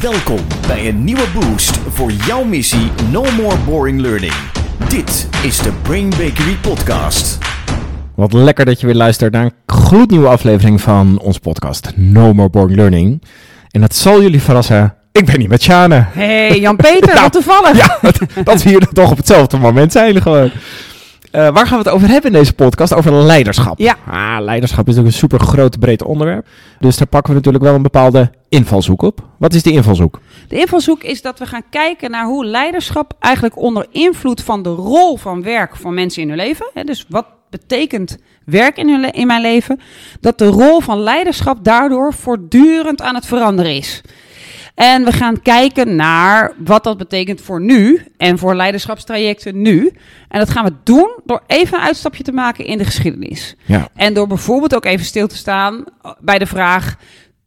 Welkom bij een nieuwe boost voor jouw missie No More Boring Learning. Dit is de Brain Bakery Podcast. Wat lekker dat je weer luistert naar een gloednieuwe aflevering van ons podcast No More Boring Learning. En dat zal jullie verrassen, ik ben niet met Sjane. hey, Jan-Peter, Nou, wat toevallig. Ja, dat, dat we hier toch op hetzelfde moment zijn gewoon. Eh, waar gaan we het over hebben in deze podcast? Over leiderschap. Ja. Ah, leiderschap is ook een super groot, breed onderwerp. Dus daar pakken we natuurlijk wel een bepaalde invalshoek op. Wat is die invalshoek? De invalshoek is dat we gaan kijken naar hoe leiderschap eigenlijk onder invloed van de rol van werk van mensen in hun leven. Hè, dus wat betekent werk in, hun in mijn leven? Dat de rol van leiderschap daardoor voortdurend aan het veranderen is. En we gaan kijken naar wat dat betekent voor nu en voor leiderschapstrajecten nu. En dat gaan we doen door even een uitstapje te maken in de geschiedenis. Ja. En door bijvoorbeeld ook even stil te staan bij de vraag: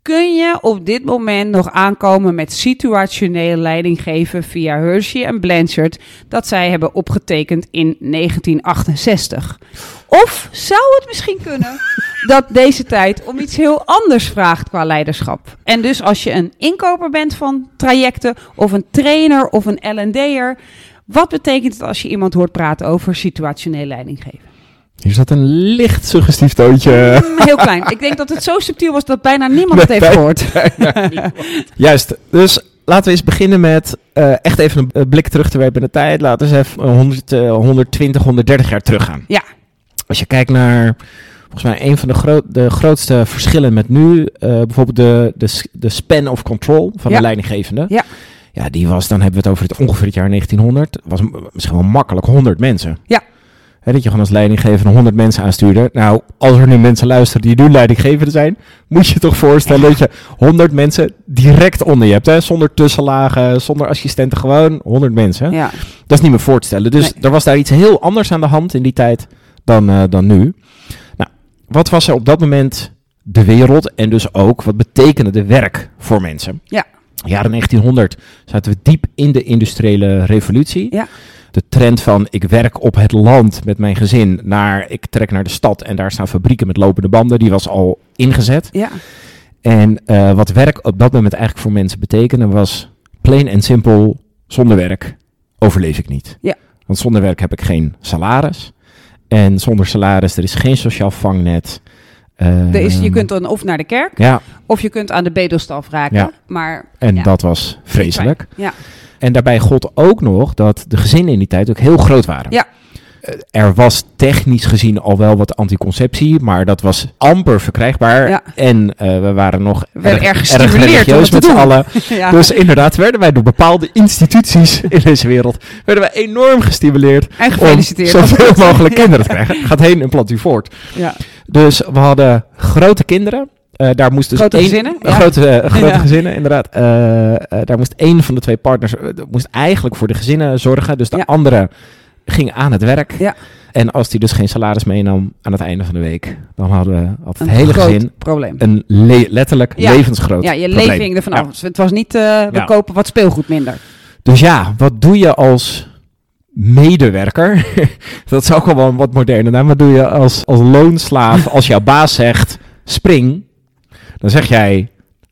kun je op dit moment nog aankomen met situationele leiding geven via Hershey en Blanchard dat zij hebben opgetekend in 1968? Of zou het misschien kunnen dat deze tijd om iets heel anders vraagt qua leiderschap? En dus als je een inkoper bent van trajecten of een trainer of een L&D'er, wat betekent het als je iemand hoort praten over situationele leiding geven? Hier zat een licht suggestief toontje. Mm, Heel klein. Ik denk dat het zo subtiel was dat bijna niemand het heeft gehoord. Juist. Dus laten we eens beginnen met eh, echt even een blik terug te werpen in de tijd. Laten we eens even 100, eh, 120, 130 jaar teruggaan. Ja. Als je kijkt naar volgens mij een van de, groot, de grootste verschillen met nu, eh, bijvoorbeeld de, de, de span of control van Ja. de leidinggevende. Ja. Ja, die was, dan hebben we het over het, ongeveer het jaar 1900, was misschien wel makkelijk 100 mensen. Ja. Hè, dat je gewoon als leidinggevende 100 mensen aanstuurde. Nou, als er nu mensen luisteren die nu leidinggevende zijn, moet je je toch voorstellen dat je 100 mensen direct onder je hebt. Hè? Zonder tussenlagen, zonder assistenten, gewoon 100 mensen. Ja. Dat is niet meer voor te stellen. Dus Nee. er was daar iets heel anders aan de hand in die tijd dan, eh, dan nu. Nou, wat was er op dat moment de wereld en dus ook wat betekende de werk voor mensen? Ja. Jaren 1900 zaten we diep in de industriële revolutie. Ja. De trend van ik werk op het land met mijn gezin naar ik trek naar de stad en daar staan fabrieken met lopende banden, die was al ingezet. Ja. En eh, wat werk op dat moment eigenlijk voor mensen betekende was plain en simpel, zonder werk overleef ik niet. Ja. Want zonder werk heb ik geen salaris. En zonder salaris, er is geen sociaal vangnet. Er is, je Ehm, kunt dan of naar de kerk, Ja, of je kunt aan de bedelstaf raken. Ja. Maar en ja, dat was vreselijk. Ja. En daarbij gold ook nog dat de gezinnen in die tijd ook heel groot waren. Ja. Eh, Er was technisch gezien al wel wat anticonceptie, maar dat was amper verkrijgbaar. Ja. En eh, we waren nog We erg erg religieus met z'n allen. ja. Dus inderdaad werden wij door bepaalde instituties in deze wereld werden wij enorm gestimuleerd en om gefeliciteerd. zoveel mogelijk kinderen te krijgen. Gaat heen en plant u voort. Ja. Dus we hadden grote kinderen. Eh, daar moest dus Grote één- gezinnen, ja. Grote, grote Ja. gezinnen, inderdaad. Daar moest één van de twee partners moest eigenlijk voor de gezinnen zorgen. Dus de Ja. andere ging aan het werk. Ja. En als die dus geen salaris meenam aan het einde van de week, dan hadden we had het Een hele gezin probleem. een le- letterlijk Ja. levensgroot Ja, je probleem. hing ervan Ja. af. Het was niet, eh, we Ja. kopen wat speelgoed minder. Dus ja, wat doe je als medewerker? dat is ook wel een wat moderner naam. Wat doe je als, als loonslaaf als jouw baas zegt spring? Dan zeg jij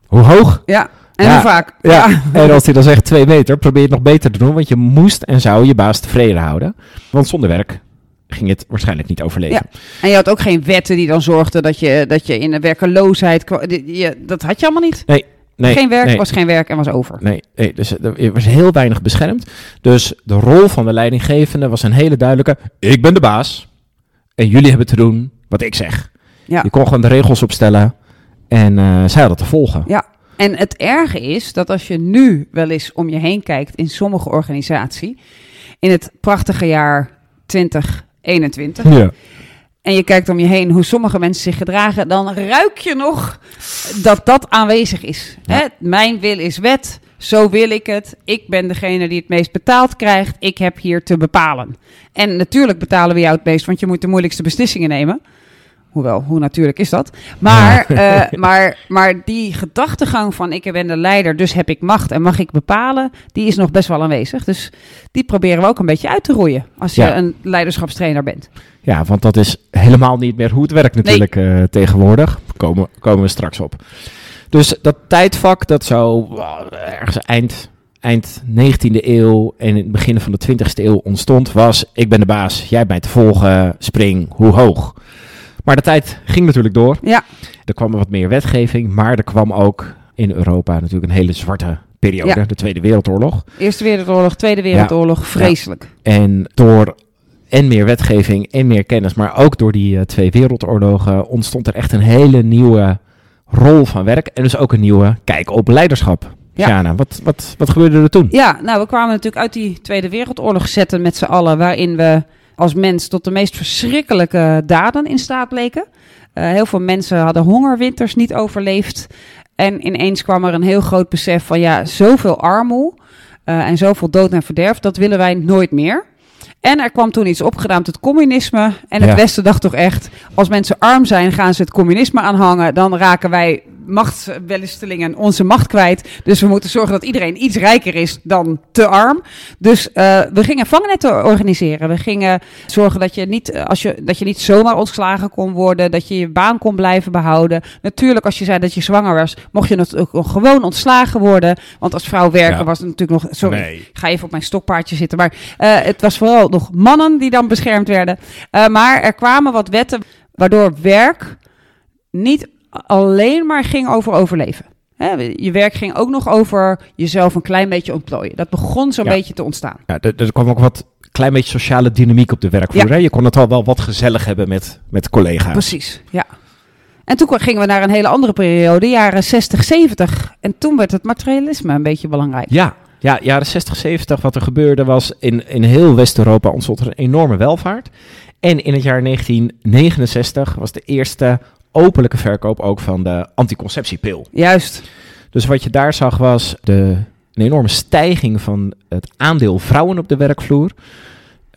hoe hoog? Ja. En Ja. hoe vaak? Ja. En als hij dan zegt twee meter, probeer het nog beter te doen. Want je moest en zou je baas tevreden houden. Want zonder werk ging het waarschijnlijk niet overleven. En je had ook geen wetten die dan zorgden dat je, dat je in de werkeloosheid... kwa- die- je- dat had je allemaal niet. Nee, geen werk nee. was geen werk en was over. Nee, nee, dus er was heel weinig beschermd. Dus de rol van de leidinggevende was een hele duidelijke: ik ben de baas en jullie hebben te doen wat ik zeg. Ja. Je kon gewoon de regels opstellen en eh zij hadden te volgen. Ja, en het erge is dat als je nu wel eens om je heen kijkt in sommige organisaties, in het prachtige jaar 2021, Ja. en je kijkt om je heen hoe sommige mensen zich gedragen, dan ruik je nog dat dat aanwezig is. Ja. Hè? Mijn wil is wet, zo wil ik het. Ik ben degene die het meest betaald krijgt. Ik heb hier te bepalen. En natuurlijk betalen we jou het meest, want je moet de moeilijkste beslissingen nemen. Hoewel, hoe natuurlijk is dat? Maar, eh, maar, maar die gedachtegang van ik ben de leider, dus heb ik macht en mag ik bepalen, die is nog best wel aanwezig. Dus die proberen we ook een beetje uit te roeien als je Ja. een leiderschapstrainer bent. Ja, want dat is helemaal niet meer hoe het werkt natuurlijk eh, tegenwoordig. Komen, komen we straks op. Dus dat tijdvak dat zo wel, ergens eind, eind 19e eeuw en in het begin van de 20e eeuw ontstond, was ik ben de baas, jij bent te volgen, spring, hoe hoog. Maar de tijd ging natuurlijk door. Ja, Er kwam wat meer wetgeving, maar er kwam ook in Europa natuurlijk een hele zwarte periode, Ja. de Tweede Wereldoorlog. Eerste Wereldoorlog, Tweede Wereldoorlog, vreselijk. En door en meer wetgeving en meer kennis, maar ook door die eh, twee wereldoorlogen ontstond er echt een hele nieuwe rol van werk. En dus ook een nieuwe kijk op leiderschap. Ja. Jana, wat, wat, wat gebeurde er toen? Ja, nou, we kwamen natuurlijk uit die Tweede Wereldoorlog zetten met z'n allen, waarin we als mens tot de meest verschrikkelijke daden in staat bleken. Eh, heel veel mensen hadden hongerwinters niet overleefd. En ineens kwam er een heel groot besef van ja, zoveel armoe eh, en zoveel dood en verderf, dat willen wij nooit meer. En er kwam toen iets opgedaan, het communisme. En het Ja. Westen dacht toch echt, als mensen arm zijn, gaan ze het communisme aanhangen. Dan raken wij machtswellistelingen onze macht kwijt. Dus we moeten zorgen dat iedereen iets rijker is dan te arm. Dus eh, we gingen vangnetten organiseren. We gingen zorgen dat je, niet, eh, als je, dat je niet zomaar ontslagen kon worden. Dat je je baan kon blijven behouden. Natuurlijk, als je zei dat je zwanger was, mocht je natuurlijk ook gewoon ontslagen worden. Want als vrouw werken Ja. was het natuurlijk nog... Sorry, Nee. ik ga even op mijn stokpaardje zitten. Maar eh, het was vooral nog mannen die dan beschermd werden. Maar er kwamen wat wetten waardoor werk niet alleen maar ging over overleven. Hè, je werk ging ook nog over jezelf een klein beetje ontplooien. Dat begon zo'n Ja. beetje te ontstaan. Ja, er, er kwam ook wat klein beetje sociale dynamiek op de werkvloer. Ja. hè? Je kon het al wel wat gezellig hebben met, met collega's. Precies, ja. En toen gingen we naar een hele andere periode, jaren 60, 70. En toen werd het materialisme een beetje belangrijk. Ja, ja, jaren 60, 70, wat er gebeurde was in, in heel West-Europa ontstond er een enorme welvaart. En in het jaar 1969 was de eerste openlijke verkoop ook van de anticonceptiepil. Juist. Dus wat je daar zag was de, een enorme stijging van het aandeel vrouwen op de werkvloer.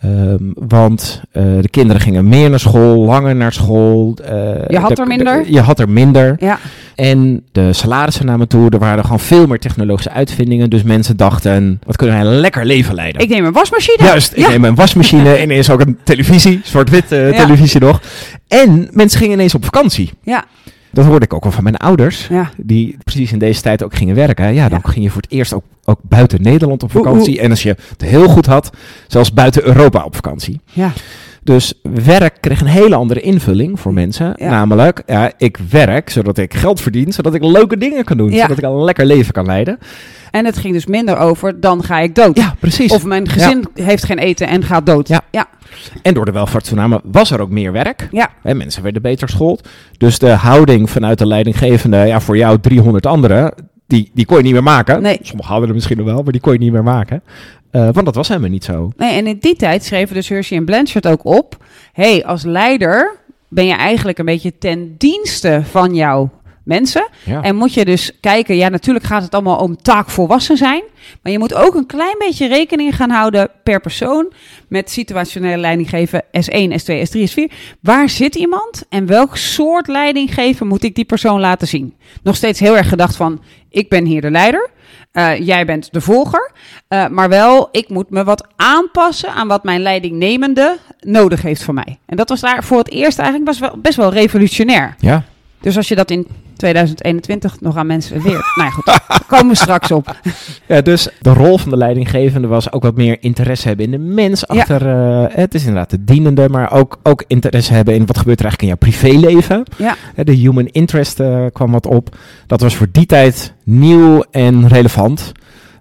Ehm, want eh, de kinderen gingen meer naar school, langer naar school. eh, Je had de- er minder? de- je had er minder. Ja, En de salarissen namen toe. Er waren gewoon veel meer technologische uitvindingen. Dus mensen dachten, wat kunnen wij een lekker leven leiden. ik neem een wasmachine. Juist, ik ja. neem een wasmachine en ineens ook een televisie, zwart-wit eh, Ja. televisie nog. En mensen gingen ineens op vakantie. Ja, Dat hoorde ik ook wel van mijn ouders, ja. die precies in deze tijd ook gingen werken. Ja, dan Ja. ging je voor het eerst ook, ook buiten Nederland op vakantie. En als je het heel goed had, zelfs buiten Europa op vakantie. ja. Dus werk kreeg een hele andere invulling voor mensen. Ja. Namelijk, ja, ik werk zodat ik geld verdien, zodat ik leuke dingen kan doen. Ja. Zodat ik een lekker leven kan leiden. En het ging dus minder over, dan ga ik dood. Ja, precies. Of mijn gezin heeft geen eten en gaat dood. Ja. ja. En door de welvaartstoename was er ook meer werk. Ja. Hè, mensen werden beter geschoold. Dus de houding vanuit de leidinggevende, ja, voor jou 300 anderen, die, die kon je niet meer maken. Nee. Sommigen hadden er misschien nog wel, maar die kon je niet meer maken. Eh, want dat was helemaal niet zo. Nee, en in die tijd schreven dus Hershey en Blanchard ook op... hey, als leider ben je eigenlijk een beetje ten dienste van jouw mensen. Ja. En moet je dus kijken, ja, natuurlijk gaat het allemaal om taakvolwassen zijn. Maar je moet ook een klein beetje rekening gaan houden per persoon met situationele leiding geven S1, S2, S3, S4. Waar zit iemand en welk soort leiding geven moet ik die persoon laten zien? Nog steeds heel erg gedacht van, ik ben hier de leider. Eh, jij bent de volger. eh, maar wel, ik moet me wat aanpassen aan wat mijn leidingnemende nodig heeft van mij. En dat was daar voor het eerst eigenlijk best best wel revolutionair. ja. Dus als je dat in 2021 nog aan mensen leert. nou ja, goed, daar komen we straks op. Ja, dus de rol van de leidinggevende was ook wat meer interesse hebben in de mens Ja. achter. eh, het is inderdaad de dienende, maar ook, ook interesse hebben in wat gebeurt er eigenlijk in jouw privéleven. Ja, Hè, De human interest eh, kwam wat op. Dat was voor die tijd nieuw en relevant.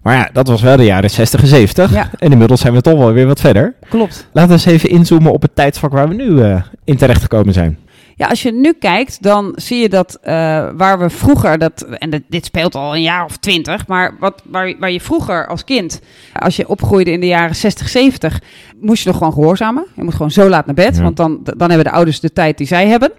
Maar ja, dat was wel de jaren 60 en 70. Ja. En inmiddels zijn we toch wel weer wat verder. klopt. Laten we eens even inzoomen op het tijdsvak waar we nu eh, in terecht gekomen zijn. Ja, als je nu kijkt, dan zie je dat eh, waar we vroeger, dat, en dit- dit speelt al een jaar of twintig, maar wat, waar, waar je vroeger als kind, als je opgroeide in de jaren 60, 70, moest je nog gewoon gehoorzamen. Je moet gewoon zo laat naar bed, Ja. want dan, dan hebben de ouders de tijd die zij hebben.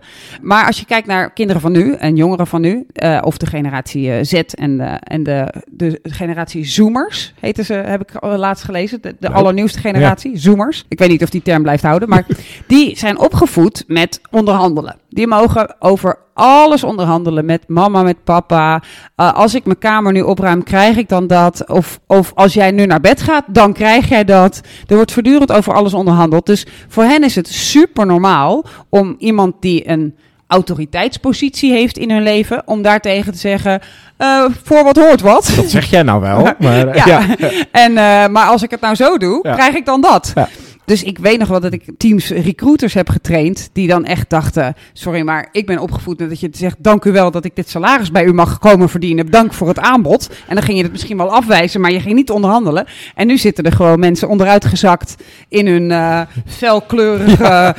Maar als je kijkt naar kinderen van nu en jongeren van nu, eh, of de generatie eh, Z en, de, en de, de generatie Zoomers, heten ze, heb ik laatst gelezen, de, de allernieuwste generatie, Zoomers. Ik weet niet of die term blijft houden, maar die zijn opgevoed met onderhandelen. Die mogen over alles onderhandelen met mama, met papa. Uh, als ik mijn kamer nu opruim, krijg ik dan dat? Of, of als jij nu naar bed gaat, dan krijg jij dat. Er wordt voortdurend over alles onderhandeld. Dus voor hen is het super normaal om iemand die een autoriteitspositie heeft in hun leven, om daartegen te zeggen, eh, voor wat hoort wat. Dat zeg jij nou wel. Maar, eh, Ja. ja. En, eh, maar als ik het nou zo doe, Ja. krijg ik dan dat. Ja. Dus ik weet nog wel dat ik teams recruiters heb getraind die dan echt dachten: sorry, maar ik ben opgevoed met dat je zegt: dank u wel dat ik dit salaris bij u mag komen verdienen. Dank voor het aanbod. En dan ging je het misschien wel afwijzen, maar je ging niet onderhandelen. En nu zitten er gewoon mensen onderuit gezakt in hun eh felkleurige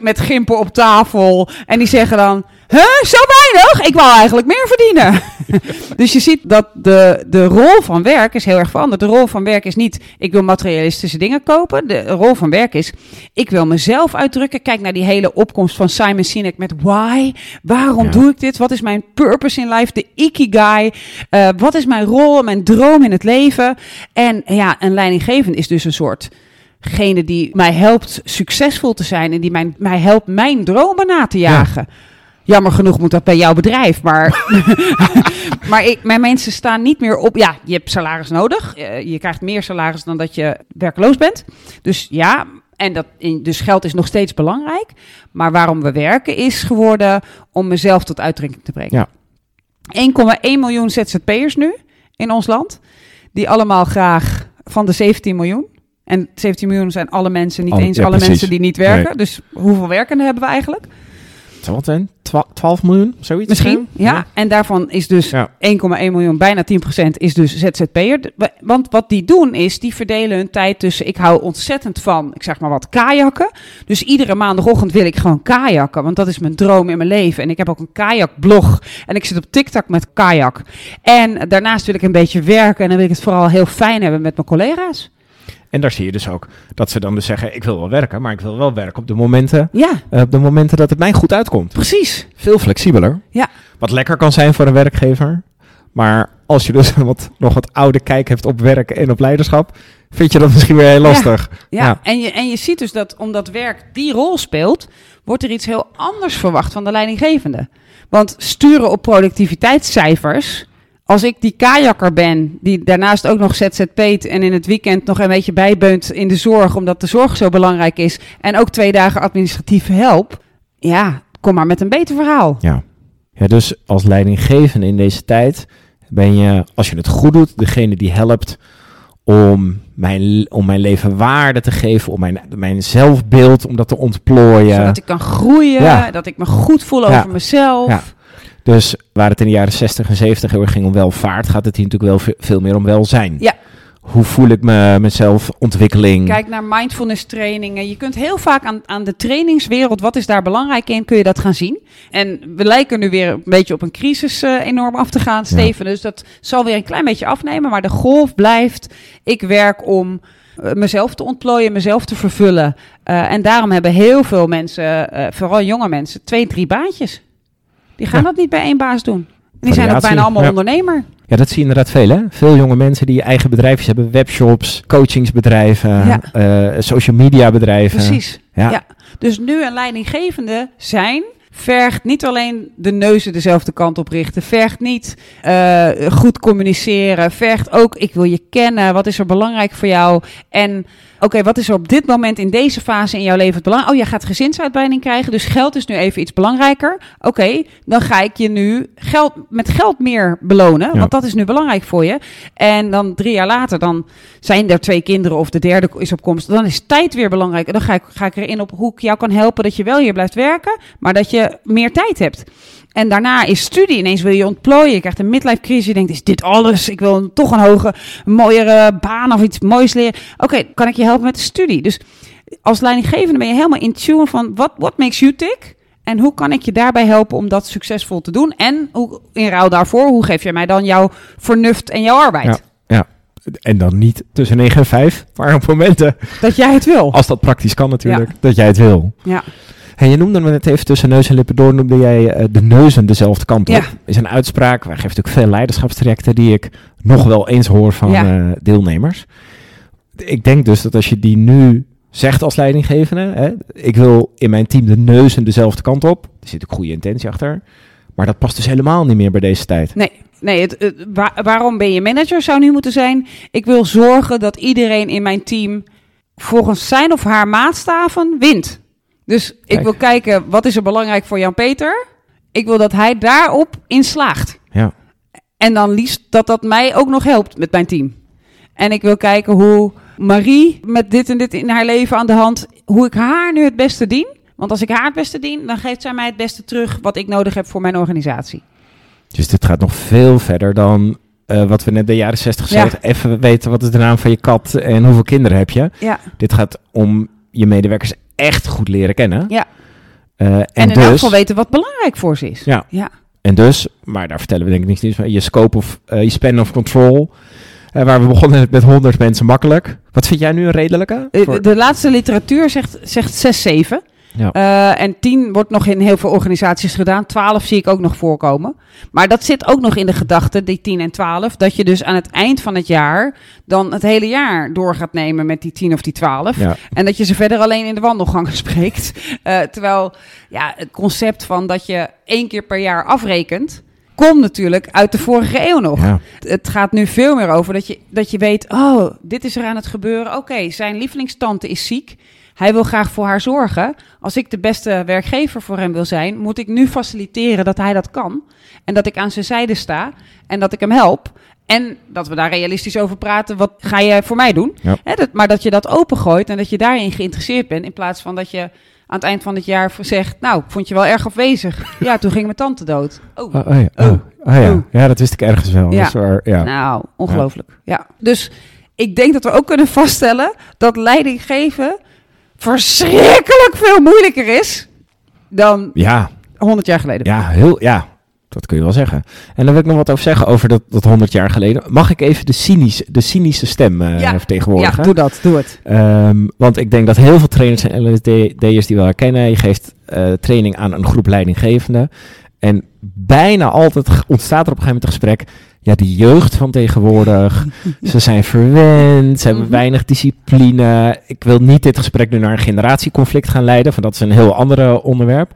met gimpen op tafel. En die zeggen dan: Huh, zo weinig? Ik wou eigenlijk meer verdienen. dus je ziet dat de, de rol van werk is heel erg veranderd. De rol van werk is niet, ik wil materialistische dingen kopen. De rol van werk is, ik wil mezelf uitdrukken. Kijk naar die hele opkomst van Simon Sinek met why. Waarom Ja. doe ik dit? Wat is mijn purpose in life? De ikigai. Eh, wat is mijn rol, mijn droom in het leven? En ja, een leidinggevende is dus een soort gene die mij helpt succesvol te zijn en die mijn, mij helpt mijn dromen na te jagen. Jammer genoeg moet dat bij jouw bedrijf, maar, maar ik, mijn mensen staan niet meer op. Ja, je hebt salaris nodig. Eh, je krijgt meer salaris dan dat je werkloos bent. Dus ja, en dat, in- dus geld is nog steeds belangrijk. Maar waarom we werken is geworden om mezelf tot uitdrukking te brengen. Ja. 1,1 miljoen ZZP'ers nu in ons land. Die allemaal graag van de 17 miljoen. En 17 miljoen zijn alle mensen, niet Al- eens ja, alle precies. mensen die niet werken. Dus hoeveel werkenden hebben we eigenlijk? Wat zijn? Twa- 12 miljoen, zoiets? Misschien, ja. En daarvan is dus Ja. 1,1 miljoen, bijna 10% is dus ZZP'er. Want wat die doen is, die verdelen hun tijd tussen... Ik hou ontzettend van, ik zeg maar wat, kajakken. Dus iedere maandagochtend wil ik gewoon kajakken. Want dat is mijn droom in mijn leven. En ik heb ook een kajakblog. En ik zit op TikTok met kajak. En daarnaast wil ik een beetje werken. En dan wil ik het vooral heel fijn hebben met mijn collega's. En daar zie je dus ook dat ze dan dus zeggen, ik wil wel werken, maar ik wil wel werken op de momenten, Ja, eh, op de momenten dat het mij goed uitkomt. precies. Veel flexibeler. Ja. Wat lekker kan zijn voor een werkgever. Maar als je dus wat, nog wat oude kijk hebt op werk en op leiderschap, vind je dat misschien weer heel lastig. Ja, Ja. En, je, en je ziet dus dat omdat werk die rol speelt, wordt er iets heel anders verwacht van de leidinggevende. Want sturen op productiviteitscijfers. Als ik die kajakker ben, die daarnaast ook nog ZZP't en in het weekend nog een beetje bijbeunt in de zorg, omdat de zorg zo belangrijk is, en ook twee dagen administratieve help, ja, kom maar met een beter verhaal. Ja. ja, dus als leidinggevende in deze tijd ben je, als je het goed doet, degene die helpt om mijn, om mijn leven waarde te geven, om mijn, mijn zelfbeeld, om dat te ontplooien. Zodat ik kan groeien, Ja. dat ik me goed voel Ja. over mezelf. Ja. Dus waar het in de jaren 60 en 70 heel erg ging om welvaart, gaat het hier natuurlijk wel ve- veel meer om welzijn. Ja. Hoe voel ik me, mezelf, ontwikkeling. Kijk naar mindfulness trainingen. Je kunt heel vaak aan, aan de trainingswereld, wat is daar belangrijk in, kun je dat gaan zien. En we lijken nu weer een beetje op een crisis eh, enorm af te gaan, Steven. Dus dat zal weer een klein beetje afnemen. Maar de golf blijft, ik werk om eh, mezelf te ontplooien, mezelf te vervullen. Eh, en daarom hebben heel veel mensen, vooral jonge mensen, twee, drie baantjes. Die gaan Ja. dat niet bij één baas doen. Die zijn ook bijna allemaal ja. ondernemer. Ja, dat zie je inderdaad veel hè. Veel jonge mensen die eigen bedrijfjes hebben, webshops, coachingsbedrijven, Ja. eh, social media bedrijven. Precies. Ja. Ja. Dus nu een leidinggevende zijn vergt niet alleen de neuzen dezelfde kant op richten, vergt niet eh, goed communiceren, vergt ook ik wil je kennen, wat is er belangrijk voor jou en oké, wat is er op dit moment in deze fase in jouw leven het belangrijk? Oh, jij gaat gezinsuitbreiding krijgen, dus geld is nu even iets belangrijker. Oké, dan ga ik je nu geld, met geld meer belonen, Ja. want dat is nu belangrijk voor je. En dan drie jaar later, dan zijn er twee kinderen of de derde is op komst. Dan is tijd weer belangrijk. En dan ga ik, ga ik erin op hoe ik jou kan helpen dat je wel hier blijft werken, maar dat je meer tijd hebt. En daarna is studie. Ineens wil je ontplooien. Je krijgt een midlife crisis. Je denkt, is dit alles? Ik wil toch een hoge, mooiere baan of iets moois leren. Oké, kan ik je helpen met de studie? Dus als leidinggevende ben je helemaal in tune van wat what makes you tick? En hoe kan ik je daarbij helpen om dat succesvol te doen? En hoe, in ruil daarvoor, hoe geef jij mij dan jouw vernuft en jouw arbeid? Ja. ja. En dan niet tussen 9 en 5, maar op momenten, Dat jij het wil. als dat praktisch kan natuurlijk, dat jij het wil. Ja. Hey, je noemde me net even tussen neus en lippen door, noemde jij eh, de neuzen dezelfde kant op. Ja. Is een uitspraak, wij geven natuurlijk veel leiderschapstrajecten die ik nog wel eens hoor van Ja. eh, deelnemers. Ik denk dus dat als je die nu zegt als leidinggevende, hè, ik wil in mijn team de neuzen dezelfde kant op, er zit ook goede intentie achter, maar dat past dus helemaal niet meer bij deze tijd. Nee, nee het, het- wa- waarom ben je manager zou nu moeten zijn? Ik wil zorgen dat iedereen in mijn team volgens zijn of haar maatstaven wint. Dus ik wil kijken, wat is er belangrijk voor Jan-Peter? Ik wil dat hij daarop in slaagt. Ja. En dan liefst dat dat mij ook nog helpt met mijn team. En ik wil kijken hoe Marie met dit en dit in haar leven aan de hand, hoe ik haar nu het beste dien. Want als ik haar het beste dien, dan geeft zij mij het beste terug wat ik nodig heb voor mijn organisatie. Dus dit gaat nog veel verder dan eh, wat we net de jaren 60 Ja. zeiden. Even weten wat is de naam van je kat en hoeveel kinderen heb je. Ja. Dit gaat om je medewerkers echt goed leren kennen. Ja. Eh, en, En, in dus, elk geval weten wat belangrijk voor ze is. Ja. ja. en dus, maar daar vertellen we denk ik niks nieuws van. Je scope of eh, je span of control. eh, waar we begonnen met 100 mensen makkelijk. Wat vind jij nu een redelijke? Voor- De laatste literatuur zegt, zegt 6, 7. Ja. Eh, en 10 wordt nog in heel veel organisaties gedaan. 12 zie ik ook nog voorkomen. Maar dat zit ook nog in de gedachte, die 10 en 12, dat je dus aan het eind van het jaar dan het hele jaar door gaat nemen met die 10 of die 12. Ja. En dat je ze verder alleen in de wandelgangen spreekt. Eh, terwijl ja, het concept van dat je één keer per jaar afrekent, komt natuurlijk uit de vorige eeuw nog. Ja. Het gaat nu veel meer over dat je, dat je weet, oh, dit is er aan het gebeuren. Oké, zijn lievelingstante is ziek. Hij wil graag voor haar zorgen. Als ik de beste werkgever voor hem wil zijn, moet ik nu faciliteren dat hij dat kan. En dat ik aan zijn zijde sta en dat ik hem help. En dat we daar realistisch over praten. Wat ga jij voor mij doen? Ja. Dat, maar dat je dat opengooit en dat je daarin geïnteresseerd bent. In plaats van dat je aan het eind van het jaar zegt... Nou, ik vond je wel erg afwezig. Ja, toen ging mijn tante dood. Oh, Oh, oh ja. Oh. Oh. Oh ja. Oh. ja, dat wist ik ergens wel. Ja. Ja. Nou, ongelooflijk. Ja. Dus ik denk dat we ook kunnen vaststellen dat leiding geven verschrikkelijk veel moeilijker is dan ja, 100 jaar geleden. Ja, heel, ja, dat kun je wel zeggen. En dan wil ik nog wat over zeggen over dat, dat 100 jaar geleden. Mag ik even de, cynische, de cynische stem eh Ja. vertegenwoordigen? Ja, doe dat, doe het. Ehm, want ik denk dat heel veel trainers en LSD'ers die wel herkennen. Je geeft eh, training aan een groep leidinggevenden. En bijna altijd ontstaat er op een gegeven moment een gesprek. Ja, die jeugd van tegenwoordig. ze zijn verwend. Ze hebben Mhm. weinig discipline. Ik wil niet dit gesprek nu naar een generatieconflict gaan leiden. Want dat is een heel ander onderwerp.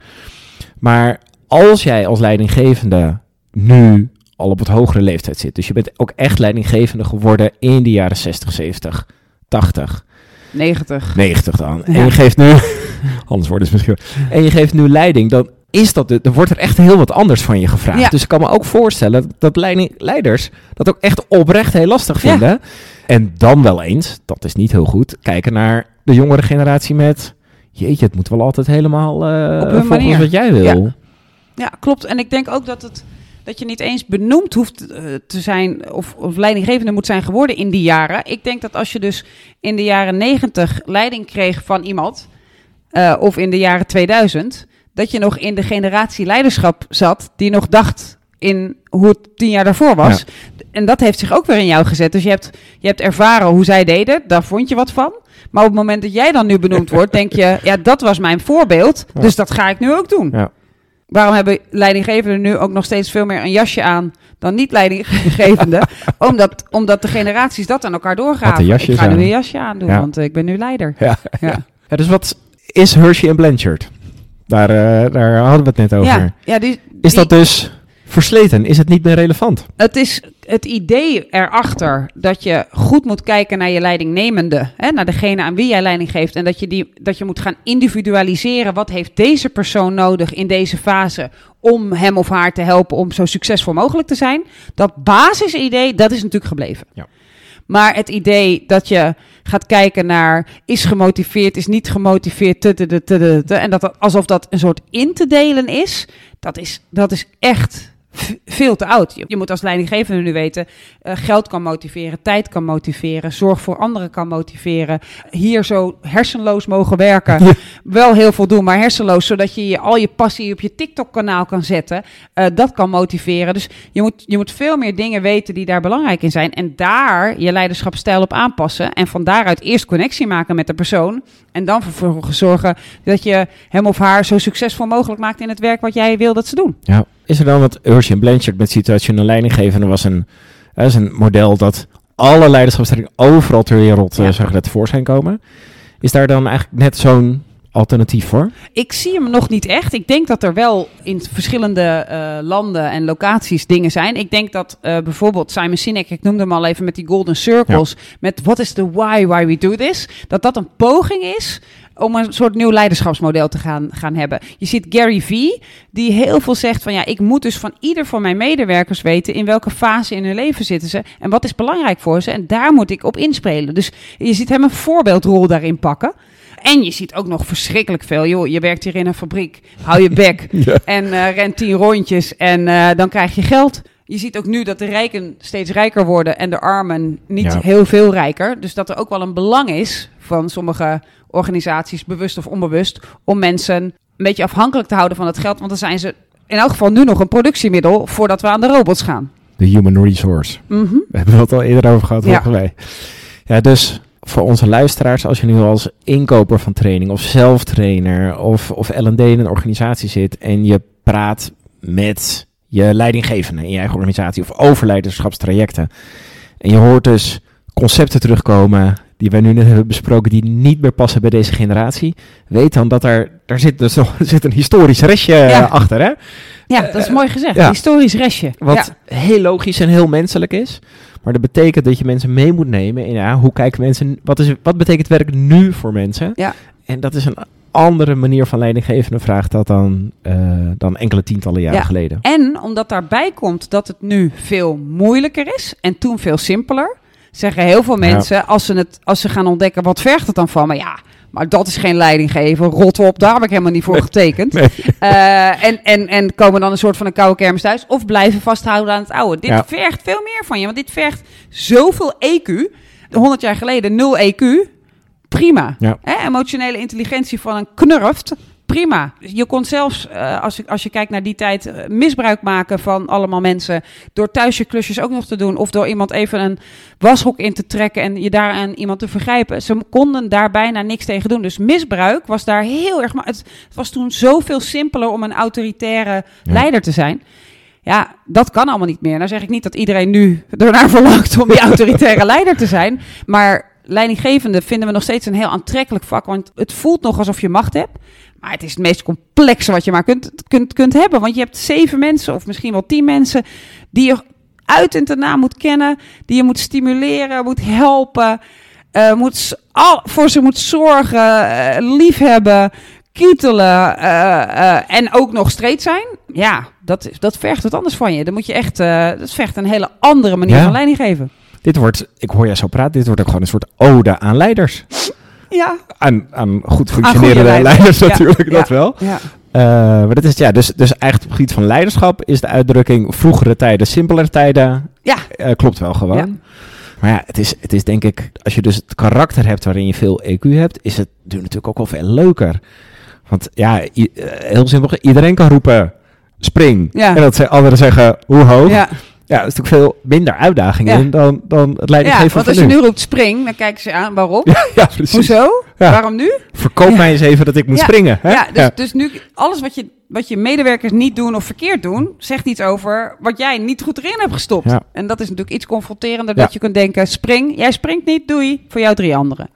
Maar als jij als leidinggevende nu al op het hogere leeftijd zit. Dus je bent ook echt leidinggevende geworden in de jaren 60, 70, 80, 90. 90 dan. En je geeft nu, anders wordt het misschien. En je geeft nu leiding, dan is dat, dan wordt er echt heel wat anders van je gevraagd. Ja. Dus ik kan me ook voorstellen dat leiding, leiders dat ook echt oprecht heel lastig Ja. vinden. En dan wel eens, dat is niet heel goed, kijken naar de jongere generatie met, jeetje, het moet wel altijd helemaal hun volgens manier. wat jij wil. Ja. Ja, klopt. En ik denk ook dat, het, dat je niet eens benoemd hoeft eh, te zijn of, of leidinggevende moet zijn geworden in die jaren. Ik denk dat als je dus in de jaren 90 leiding kreeg van iemand, eh, of in de jaren 2000, dat je nog in de generatie leiderschap zat die nog dacht in hoe het tien jaar daarvoor was. En dat heeft zich ook weer in jou gezet. Dus je hebt, je hebt ervaren hoe zij deden, daar vond je wat van. Maar op het moment dat jij dan nu benoemd wordt, denk je, ja, dat was mijn voorbeeld, Ja. dus dat ga ik nu ook doen. Ja. Waarom hebben leidinggevenden nu ook nog steeds veel meer een jasje aan dan niet leidinggevenden? omdat, omdat de generaties dat aan elkaar doorgaan. Ik ga nu een jasje aan doen, Ja. want ik ben nu leider. Ja. Ja. Ja, dus wat is Hershey en Blanchard? Daar, eh, daar hadden we het net over. Ja, ja die, Is die- dat dus versleten? Is het niet meer relevant? Het is het idee erachter dat je goed moet kijken naar je leidingnemende, hè, naar degene aan wie jij leiding geeft, en dat je, die, dat je moet gaan individualiseren. Wat heeft deze persoon nodig in deze fase om hem of haar te helpen om zo succesvol mogelijk te zijn? Dat basisidee, dat is natuurlijk gebleven. Ja. Maar het idee dat je gaat kijken naar is gemotiveerd, is niet gemotiveerd, te, te, te, en dat alsof dat een soort in te delen is, dat is, dat is echt veel te oud. Je, je moet als leidinggevende nu weten, eh, geld kan motiveren, tijd kan motiveren, zorg voor anderen kan motiveren. Hier zo hersenloos mogen werken, Ja. wel heel veel doen, maar hersenloos, zodat je, je al je passie op je TikTok-kanaal kan zetten. Eh, dat kan motiveren. Dus je moet, je moet veel meer dingen weten die daar belangrijk in zijn. En daar je leiderschapsstijl op aanpassen. En van daaruit eerst connectie maken met de persoon. En dan vervolgens zorgen dat je hem of haar zo succesvol mogelijk maakt in het werk wat jij wil dat ze doen. Ja. Is er dan wat en Blanchard met situationeel leidinggevende was een, dat is een model dat alle leiderschapstrainingen overal ter wereld eh, Ja. zag dat tevoorschijn komen. Is daar dan eigenlijk net zo'n alternatief hoor. Ik zie hem nog niet echt. Ik denk dat er wel in verschillende eh, landen en locaties dingen zijn. Ik denk dat eh, bijvoorbeeld Simon Sinek, ik noemde hem al even met die golden circles, met what is the why why we do this, dat dat een poging is om een soort nieuw leiderschapsmodel te gaan, gaan hebben. Je ziet Gary Vee, die heel veel zegt van ja, ik moet dus van ieder van mijn medewerkers weten in welke fase in hun leven zitten ze en wat is belangrijk voor ze en daar moet ik op inspelen. Dus je ziet hem een voorbeeldrol daarin pakken. En je ziet ook nog verschrikkelijk veel. Joh, je werkt hier in een fabriek, hou je bek en eh, rent tien rondjes en eh, dan krijg je geld. Je ziet ook nu dat de rijken steeds rijker worden en de armen niet Ja. heel veel rijker. Dus dat er ook wel een belang is van sommige organisaties, bewust of onbewust, om mensen een beetje afhankelijk te houden van het geld. Want dan zijn ze in elk geval nu nog een productiemiddel voordat we aan de robots gaan. De human resource. Mhm. We hebben het al eerder over gehad, Ja. volgens mij. Ja, dus voor onze luisteraars, als je nu als inkoper van training of zelftrainer of, of L&D in een organisatie zit en je praat met je leidinggevende in je eigen organisatie of over leiderschapstrajecten en je hoort dus concepten terugkomen die wij nu net hebben besproken die niet meer passen bij deze generatie, weet dan dat er, daar zit dus nog er zit een historisch restje Ja. eh, achter, hè? Ja, dat is mooi gezegd. ja. Historisch restje. Wat Ja. heel logisch en heel menselijk is. Maar dat betekent dat je mensen mee moet nemen in ja, hoe kijken mensen. Wat, is, wat betekent werk nu voor mensen? Ja. En dat is een andere manier van leidinggevende vraag dat dan, eh, dan enkele tientallen jaren Ja. geleden. En omdat daarbij komt dat het nu veel moeilijker is en toen veel simpeler, zeggen heel veel Ja. mensen als ze, het, als ze gaan ontdekken wat vergt het dan van, maar ja, maar dat is geen leiding geven, rot op, daar heb ik helemaal niet voor Nee. getekend. Nee. Eh, en, en, en komen dan een soort van een koude kermis thuis of blijven vasthouden aan het oude. Dit Ja. vergt veel meer van je, want dit vergt zoveel EQ. 100 jaar geleden 0 EQ, prima. Ja. Hè, emotionele intelligentie van een knurft, prima. Je kon zelfs, eh, als, je, als je kijkt naar die tijd, eh, misbruik maken van allemaal mensen. Door thuis je klusjes ook nog te doen. Of door iemand even een washok in te trekken en je daar aan iemand te vergrijpen. Ze konden daar bijna niks tegen doen. Dus misbruik was daar heel erg... Maar het, het was toen zoveel simpeler om een autoritaire Ja. leider te zijn. Ja, dat kan allemaal niet meer. Nou zeg ik niet dat iedereen nu ernaar verlangt om die autoritaire leider te zijn. Maar leidinggevende vinden we nog steeds een heel aantrekkelijk vak. Want het voelt nog alsof je macht hebt. Maar het is het meest complexe wat je maar kunt, kunt, kunt hebben. Want je hebt zeven mensen of misschien wel tien mensen die je uit en te na moet kennen. Die je moet stimuleren, moet helpen. eh, moet al, voor ze moet zorgen, eh, liefhebben, kietelen eh, en ook nog streed zijn. Ja, dat, is- dat vergt wat anders van je. Dan moet je echt, dat vergt een hele andere manier Ja. van leiding geven. Dit wordt, ik hoor jij zo praten, dit wordt ook gewoon een soort ode aan leiders. Ja, Aan, aan goed functionerende leiders. leiders Ja, natuurlijk, dat wel. ja. Eh, maar dat is, ja, dus, dus eigenlijk op het gebied van leiderschap is de uitdrukking vroegere tijden, simpelere tijden. Ja. eh, klopt wel gewoon. Maar ja, het is, het is denk ik, als je dus het karakter hebt waarin je veel EQ hebt, is het nu natuurlijk ook wel veel leuker. Want ja, eh, heel simpel, iedereen kan roepen spring. Ja. En dat anderen zeggen hoe hoog. Ja. Er is natuurlijk veel minder uitdaging Ja. in dan, dan het ja, leidinggeven want van als je nu. nu roept spring, dan kijken ze aan waarom. Ja, ja, precies. Hoezo? Waarom nu? Verkoop mij eens even dat ik moet springen. Hè? Ja, dus, dus nu alles wat je, wat je medewerkers niet doen of verkeerd doen, zegt iets over wat jij niet goed erin hebt gestopt. En dat is natuurlijk iets confronterender dat je kunt denken, spring, jij springt niet, doei, voor jou drie anderen.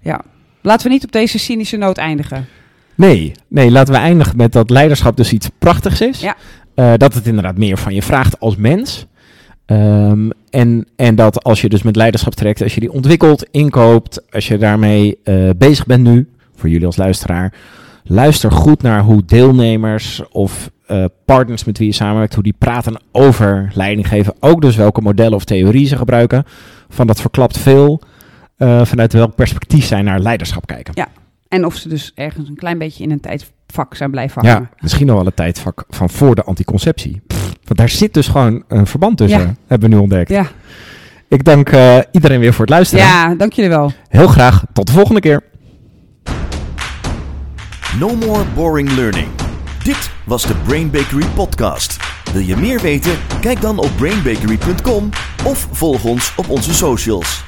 Ja. Laten we niet op deze cynische noot eindigen. Nee, nee, laten we eindigen met dat leiderschap dus iets prachtigs is. Ja. Eh, dat het inderdaad meer van je vraagt als mens. Ehm, en, en dat als je dus met leiderschap trekt, als je die ontwikkelt, inkoopt, als je daarmee eh, bezig bent nu, voor jullie als luisteraar, luister goed naar hoe deelnemers of eh, partners met wie je samenwerkt, hoe die praten over leiding geven. Ook dus welke modellen of theorieën ze gebruiken. Van dat verklapt veel. eh, vanuit welk perspectief zij naar leiderschap kijken. En of ze dus ergens een klein beetje in een tijdvak zijn blijven hangen. Ja, misschien al wel het tijdvak van voor de anticonceptie. Want daar zit dus gewoon een verband tussen, Ja. hebben we nu ontdekt. Ja, Ik dank eh, iedereen weer voor het luisteren. ja dank jullie wel. Heel graag, tot de volgende keer. No more boring learning. Dit was de Brain Bakery podcast. Wil je meer weten? Kijk dan op brainbakery.com of volg ons op onze socials.